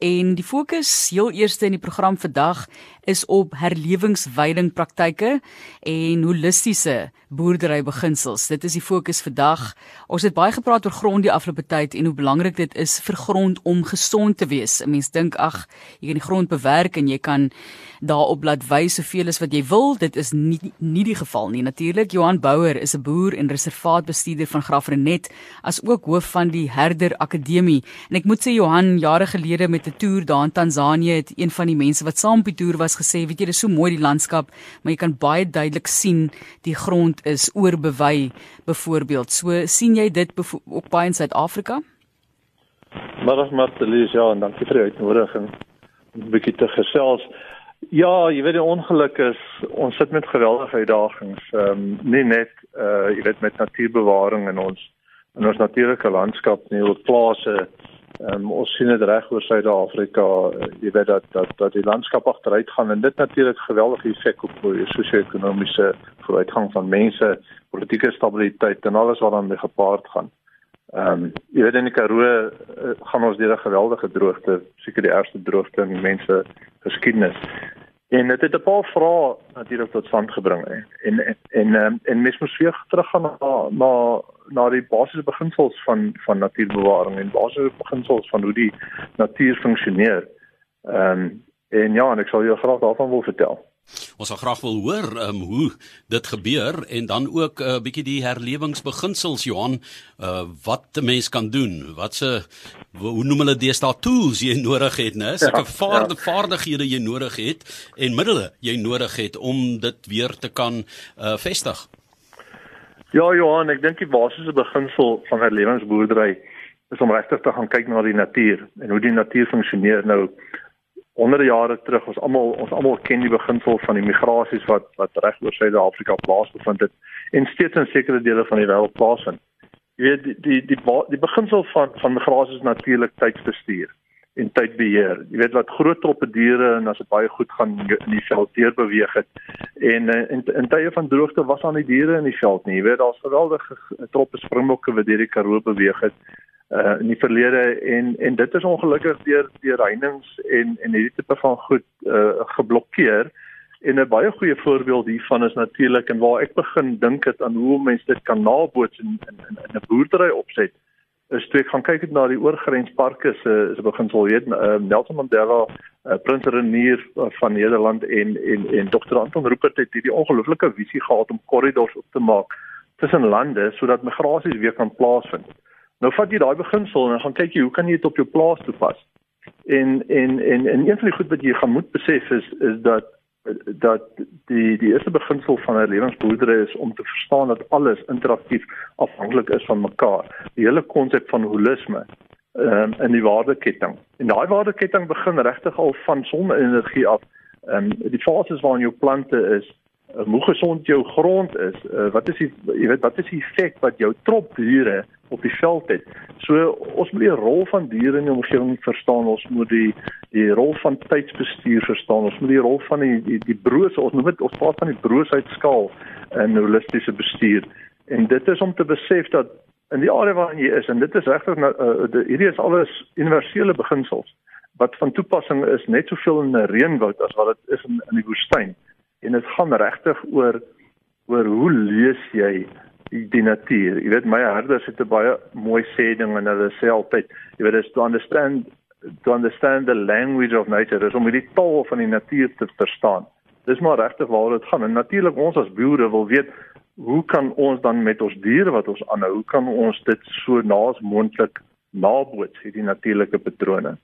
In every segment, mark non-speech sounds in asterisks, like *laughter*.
En die fokus heel eerste in die program vandag is op herlewingsveiding praktyke en holistiese boerdery beginsels. Dit is die fokus vandag. Ons het baie gepraat oor grond die afgelope tyd en hoe belangrik dit is vir grond om gesond te wees. 'n Mens dink ag, jy kan die grond bewerk en jy kan daarop laat wys soveel as wat jy wil. Dit is nie nie die geval nie. Natuurlik Johan Bouwer is 'n boer en reservaatbestuurder van Graafrenet as ook hoof van die Herder Akademie. En ek moet sê Johan jare gelede met 'n toer daar in Tansanië het een van die mense wat saam op die toer was gesê, weet jy, dis so mooi die landskap, maar jy kan baie duidelik sien die grond is oorbewei byvoorbeeld. So sien jy dit ook baie in Suid-Afrika? Maar Martelies, ja, en dankie vir die uitnodiging om 'n bietjie te gesels. Ja, jy weet die ongeluk is ons sit met geweldige uitdagings. Ehm um, nie net uh jy weet met natuurbewaring in ons in ons natuurlike landskap nie, op plase. Ehm um, ons sien dit reg oor Suid-Afrika. Uh, jy weet dat dat dat die landskap agteruit gaan en dit natuurlik geweldige effek op die sosio-ekonomiese vooruitgang van mense, politieke stabiliteit en alles wat daarmee gepaard gaan. Ehm um, jy weet in die Karoo uh, gaan ons deur 'n geweldige droogte, seker die ergste droogte in mense geskiedenis. En dit het 'n paar vrae natuurlik tot stand gebring. En en en en, en mens moet weer teruggaan na na na die basiese beginsels van van natuurbewaring en basiese beginsels van hoe die natuur funksioneer. Ehm um, en ja, en ek sal jou graag daarvan wil vertel. Ons sal graag wil hoor um, hoe dit gebeur en dan ook 'n uh, bietjie die herlewingsbeginsels Johan, uh, wat 'n mens kan doen. Wat se hoe noem hulle deesdae tools jy nodig het, né? Sulke ja, vaarde, ja. vaardighede jy nodig het en middele jy nodig het om dit weer te kan uh, vestig. Ja Johan, ek dink die basiese beginsel van herlewingsboerdery is om regtig te gaan kyk na die natuur en hoe die natuur funksioneer nou honderde jare terug ons almal ons almal ken die beginsel van die migrasies wat wat reg oor Suid-Afrika plaasgevind het en steeds in sekere dele van die wêreld plaasvind. Jy weet die die die, die beginsel van van migrasies natuurlik tydsbestuur en tydbeheer. Jy weet wat groot troppe diere en as dit baie goed gaan in die veld deur beweeg het en eh, in in tye van droogte was aan die diere in die veld nie. Jy weet daar's geweldige troppe springbokke wat deur die Karoo beweeg het uh in die verlede en en dit is ongelukkig deur deur heininge en en hierdie tipe van goed uh geblokkeer en 'n baie goeie voorbeeld hiervan is natuurlik en waar ek begin dink het aan hoe mense dit kan naboots in in in 'n boerdery opset is toe ek gaan kyk het na die oorgrensparke se se beginsel weet uh, Nelson Mandela uh, Prins Renier uh, van Nederland en en en Dr Anton Rupert het hierdie ongelooflike visie gehad om korridors op te maak tussen lande sodat migrasies weer kan plaasvind. Nou vat jy daai beginsel en gaan kyk jy hoe kan jy dit op jou plaas toepas. En en en en een van die goed wat jy gaan moet besef is is dat dat die die eerste beginsel van 'n lewensboerdery is om te verstaan dat alles interaktief afhanklik is van mekaar. Die hele konsep van holisme um, in die waardeketting. En daai waardeketting begin regtig al van sonne-energie af. Ehm um, die fases waarin jou plante is, uh, hoe gesond jou grond is, uh, wat is die jy weet wat is die effek wat jou trop diere op die veld het. So ons moet die rol van diere in die omgewing verstaan. Ons moet die die rol van tydsbestuur verstaan. Ons moet die rol van die die, die broos, ons dit ons praat van die broosheidskaal in holistiese bestuur. En dit is om te besef dat in die area waarin jy is en dit is regtig nou uh, hierdie is alles universele beginsels wat van toepassing is net soveel in 'n reënwoud as wat dit is in in die woestyn. En dit gaan regtig oor oor hoe lees jy die, die natuur. Jy weet my herders het 'n baie mooi sê ding en hulle sê altyd, jy weet is to understand to understand the language of nature, is om die taal van die natuur te verstaan. Dis maar regtig waar dit gaan. En natuurlik ons as boere wil weet hoe kan ons dan met ons diere wat ons aanhou, hoe kan ons dit so naas moontlik naboots hierdie natuurlike patrone?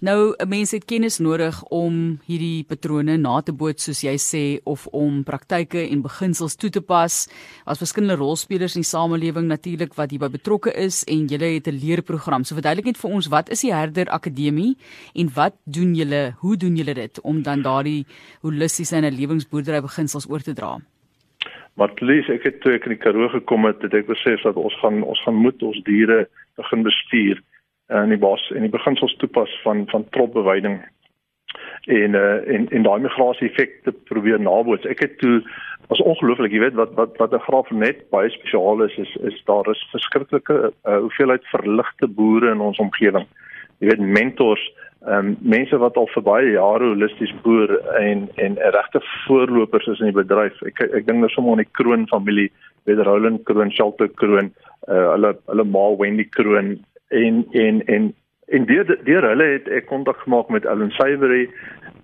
Nou 'n mens het kennis nodig om hierdie patrone na te boots soos jy sê of om praktyke en beginsels toe te pas. As verskillende rolspelers in die samelewing natuurlik wat hierby betrokke is en julle het 'n leerprogram. So verduidelik net vir ons wat is die Herder Akademie en wat doen julle? Hoe doen julle dit om dan daardie holistiese en lewensboerdery beginsels oor te dra? Wat lees ek het toe ek in die Karoo gekom het, het ek besef dat ons gaan ons gaan moet ons diere begin bestuur in die bos en die beginsels toepas van van tropbeweiding en uh, en en daai migrasie effekte probeer naboots. Ek het toe was ongelooflik, jy weet wat wat wat 'n graaf net baie spesiaal is is is daar is verskriklike uh, hoeveelheid verligte boere in ons omgewing. jy weet mentors, ehm um, mense wat al vir baie jare holisties boer en en regte voorlopers is in die bedryf. Ek ek dink nou sommer aan die Kroon familie, weet Roland Kroon, Shelter Kroon, uh, hulle hulle ma Wendy Kroon en en en en deur deur hulle het ek kontak gemaak met Ellen Savory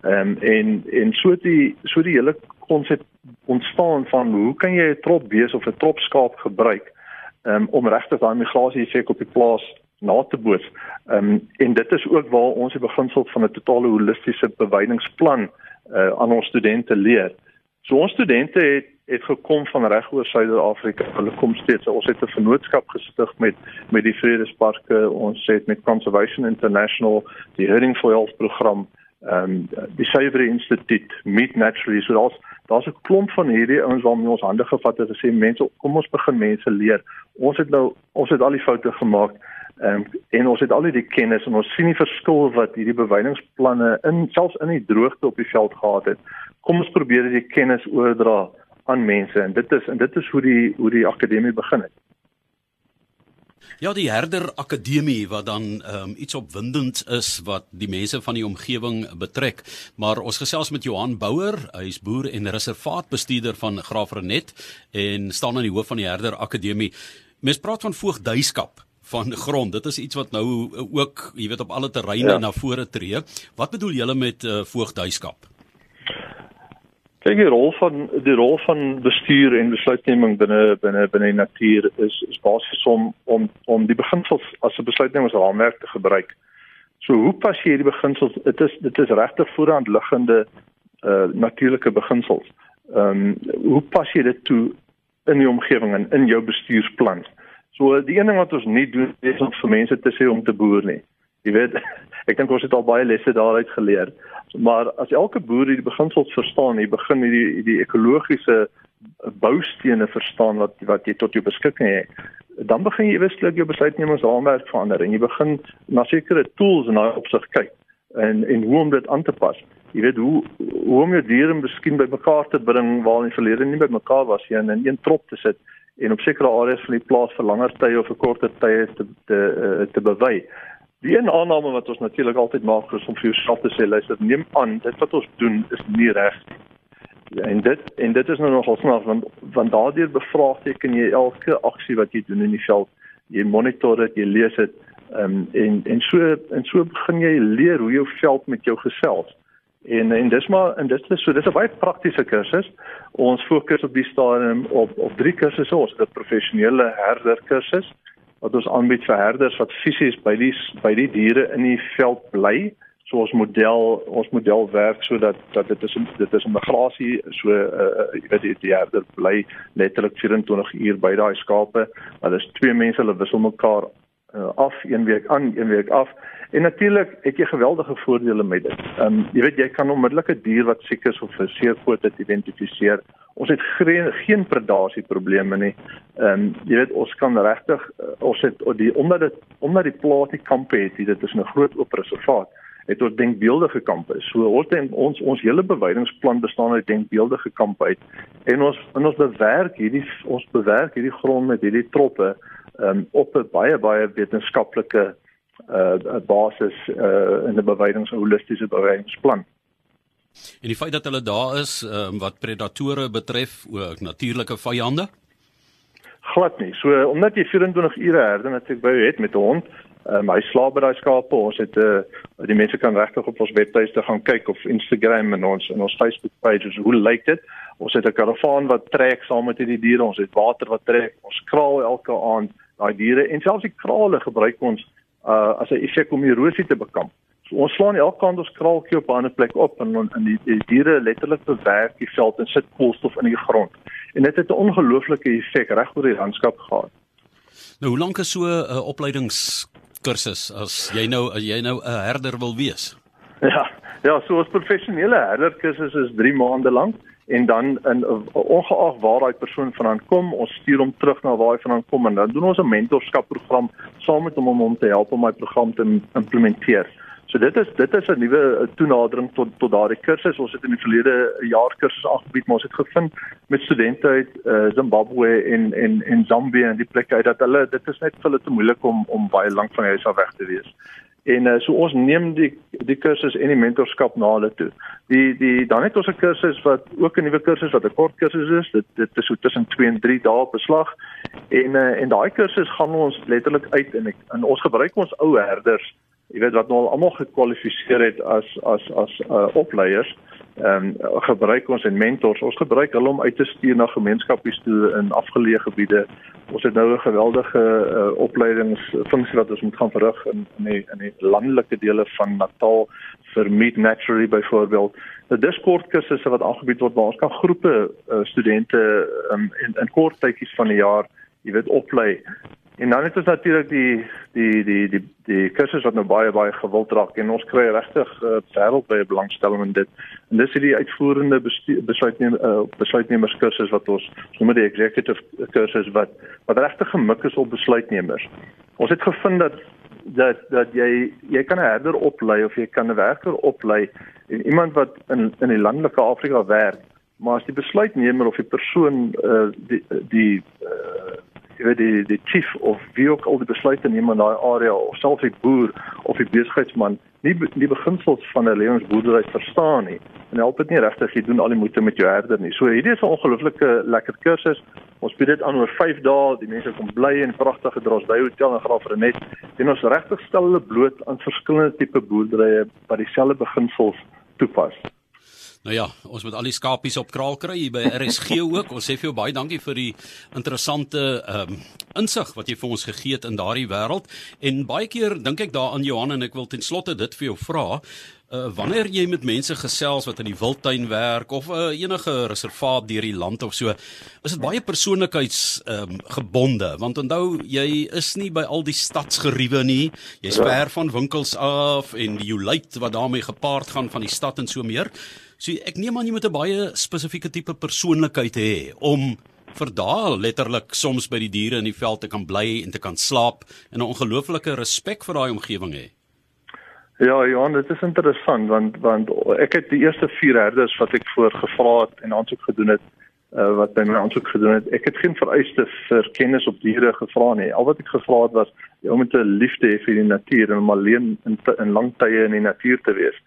ehm um, en en so die so die hele konsep ontstaan van hoe kan jy 'n trop wees of 'n trop skaap gebruik um, om regtig daai migrasie effek op die plaas na te boots. Ehm um, en dit is ook waar ons die beginsel van 'n totale holistiese bewydingsplan uh, aan ons studente leer. So ons studente het het gekom van reg oor Suider-Afrika. Hulle kom steeds. Ons het 'n vennootskap gestig met met die Vredesparke. Ons het met Conservation International die Herding for Health program ehm um, die Savory Instituut Meet Naturally so daar's daar's 'n klomp van hierdie ouens waarmee ons hande gevat het en sê mense kom ons begin mense leer ons het nou ons het al die foute gemaak um, en ons het al die kennis en ons sien die verskil wat hierdie bewydingsplanne in selfs in die droogte op die veld gehad het kom ons probeer die kennis oordra aan mense en dit is en dit is hoe die hoe die akademie begin het Ja, die Herder Akademie wat dan um, iets opwindend is wat die mense van die omgewing betrek. Maar ons gesels met Johan Bouwer, hy is boer en reservaatbestuurder van Graafrenet en staan aan die hoof van die Herder Akademie. Mens praat van voogdyskap van grond. Dit is iets wat nou ook, jy weet, op alle terreine ja. na vore tree. Wat bedoel julle met uh, voogdyskap? Kyk die rol van die rol van bestuur en besluitneming binne binne binne die natuur is is basies om om om die beginsels as 'n besluitnemingsraamwerk te gebruik. So hoe pas jy hierdie beginsels? Dit is dit is regtig voorhand liggende uh natuurlike beginsels. Ehm um, hoe pas jy dit toe in die omgewing en in jou bestuursplan? So die een ding wat ons nie doen is om vir mense te sê om te boer nie. Jy weet, *laughs* ek dink ons het al baie lesse daaruit geleer. Maar as elke boer hierdie beginsels verstaan, jy begin hierdie die ekologiese boustene verstaan wat wat jy tot jou beskikking het, dan begin jy eweslik jou besluitnemingsraamwerk verander en jy begin na sekere tools in daai opsig kyk en en hoe om dit aan te pas. Jy weet hoe hoe om jou diere miskien bymekaar te bring waar in die verlede nie bymekaar was nie en in een trop te sit en op sekere areas van die plaas vir langer tye of vir korter tye te te te, te bewy. Die een aanname wat ons natuurlik altyd maak is om vir jouself te sê luister neem aan dit wat ons doen is nie reg nie. En dit en dit is nou nogal snaaks want want daardeur bevraagteken jy elke aksie wat jy doen in die veld. Jy monitor dit, jy lees dit um, en en so en so begin jy leer hoe jou veld met jou gesels. En en dis maar en dit is so dis 'n baie praktiese kursus. Ons fokus op die stadium op op drie kursusse. Ons het 'n professionele herder kursus wat ons aanbied vir herders wat fisies by die by die diere in die veld bly. So ons model ons model werk sodat dat dit is dit is 'n migrasie so uh, jy weet die, die herder bly letterlik 24 uur by daai skape. Maar dis twee mense hulle wissel mekaar uh, af een week aan, een week af. En natuurlik het jy geweldige voordele met dit. Ehm um, jy weet jy kan onmiddellik 'n dier wat siek is of 'n seerpoot identifiseer. Ons het geen, geen predasie probleme nie. Ehm um, jy weet ons kan regtig uh, ons het die omdat dit omdat die plaas nie kampe het, dit is 'n groot oop reservaat het ons denkbeeldige kampe. So ons denk, ons ons hele bewydingsplan bestaan uit denkbeeldige kampe uit. En ons en ons bewerk hierdie ons bewerk hierdie grond met hierdie troppe um, op 'n baie baie wetenskaplike uh basis uh in 'n bewydings holistiese bewydingsplan. En die feit dat hulle daar is um, wat predatore betref, ook natuurlike vyande? Glad nie. So omdat jy 24 ure herde natuurlik by het met 'n hond, um, hy slaap by daai skape. Ons het uh die mense kan regtig op ons webtuiste gaan kyk of Instagram en ons en ons Facebook pages hoe lyk dit? Ons het 'n karavaan wat trek saam met hierdie diere. Ons het water wat trek. Ons kraal elke aand daai diere en selfs die krale gebruik ons uh as 'n effek om erosie te bekamp. So ons slaan elke kant ons kraaltjie op 'n ander plek op en en die, die diere letterlik bewerk die veld en sit koolstof in die grond. En dit het 'n ongelooflike effek reg oor die landskap gehad. Nou hoe lank is so 'n uh, opleidingskursus as jy nou as jy nou 'n herder wil wees? *laughs* Ja, ja, so 'n professionele herderkursus is 3 maande lank en dan in ongeag waar daai persoon vandaan kom, ons stuur hom terug na waar hy vandaan kom en dan doen ons 'n mentorskapprogram saam met hom om hom te help om my program te implementeer. So dit is dit is 'n nuwe toenadering tot tot daardie kursus. Ons het in die verlede jaar kursusse aangebied, maar ons het gevind met studente uit uh, Zimbabwe en en en Zambië en die plekke uit dat hulle dit is net vir hulle te moeilik om om baie lank van huis af weg te wees. En uh, so ons neem die die kursus en die mentorskap na hulle toe. Die die dan het ons 'n kursus wat ook 'n nuwe kursus wat 'n kort kursus is. Dit dit is so tussen 2 en 3 dae beslag. En uh, en daai kursus gaan ons letterlik uit en ek, en ons gebruik ons ou herders, jy weet wat nou al almal gekwalifiseer het as as as uh, opleiers ehm um, gebruik ons en mentors. Ons gebruik hulle om uit te stuur na gemeenskappies toe in afgeleë gebiede. Ons het nou 'n geweldige uh, opleidingsfunksie wat ons moet gaan verrig in in die in die landelike dele van Natal vir Meet Naturally byvoorbeeld. Nou dis kort kursusse wat aangebied word waar ons kan groepe uh, studente um, in in kort tydjies van die jaar, jy weet, oplei En dan het ons natuurlik die die die die die kursus wat nou baie baie gewild raak en ons kry regtig uh, wêreldwye belangstelling in dit. En dis hierdie uitvoerende besluitnemers uh, besluitnemers kursus wat ons noem die executive kursus wat wat regtig gemik is op besluitnemers. Ons het gevind dat dat dat jy jy kan 'n herder oplei of jy kan 'n werker oplei en iemand wat in in die landelike Afrika werk, maar as die besluitnemer of die persoon uh, die die uh, jy weet die die chief of wie ook al die besluite neem in daai area of selfs die boer of die besigheidsman nie die beginsels van 'n lewensboerdery verstaan nie en help dit nie regtig jy doen al die moeite met jou herder nie. So hierdie is 'n ongelooflike lekker kursus. Ons bied dit aan oor 5 dae. Die mense kom bly in pragtige Drosby Hotel in Graafrenet en ons regtig stel hulle bloot aan verskillende tipe boerderye wat dieselfde beginsels toepas. Nou ja, ons moet al die skapies op kraal kry hier by RSG ook. Ons sê vir jou baie dankie vir die interessante ehm um, insig wat jy vir ons gegee het in daardie wêreld. En baie keer dink ek daaraan Johan en ek wil ten slotte dit vir jou vra. Uh, wanneer jy met mense gesels wat in die wildtuin werk of uh, enige reservaat deur die land of so, is dit baie persoonlikheids um, gebonde want onthou jy is nie by al die stadsgeriewe nie. Jy's ja. ver van winkels af en die joulite wat daarmee gepaard gaan van die stad en so meer. So ek neem aan jy moet 'n baie spesifieke tipe persoonlikheid hê om vir daal letterlik soms by die diere in die veld te kan bly en te kan slaap en 'n ongelooflike respek vir daai omgewing hê. Ja, Johan, dit is interessant want want ek het die eerste 4 herders wat ek voor gevra het en aansoek gedoen het uh, wat by my aansoek gedoen het. Ek het geen vereiste vir kennis op diere gevra nie. Al wat ek gevra het was om met 'n liefde hê vir die natuur en om alleen in in lang tye in die natuur te wees.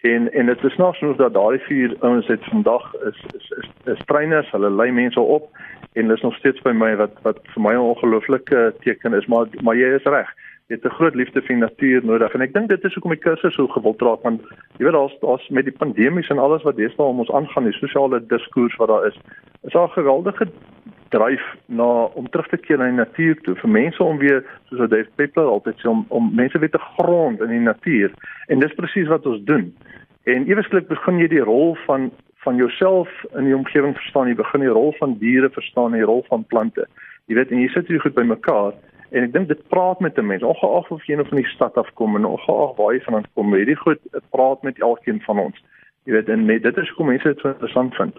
En en dit is nog so dat daai vier ouens het vandag is is is, is trainers, hulle lei mense op en hulle is nog steeds by my wat wat vir my 'n ongelooflike teken is, maar maar jy is reg. Jy het 'n groot liefde vir natuur nodig en ek dink dit is hoekom die kursus so gewild raak want jy weet daar's daar's met die pandemies en alles wat deesdae om ons aangaan, die sosiale diskurs wat daar is, is daar 'n geweldige dryf na om terug te keer na die natuur toe vir mense om weer soos wat Dave Peppler altyd sê om om mense weer te grond in die natuur en dis presies wat ons doen. En eweslik begin jy die rol van van jouself in die omgewing verstaan, jy begin die rol van diere verstaan, die rol van plante. Jy weet en jy sit hier goed by mekaar en ek dink dit praat met 'n mens, ongeag of jy nou van die stad af kom en ongeag waar jy vandaan kom, hierdie goed praat met elkeen van ons. Jy weet en met, dit is hoe mense dit so interessant vind.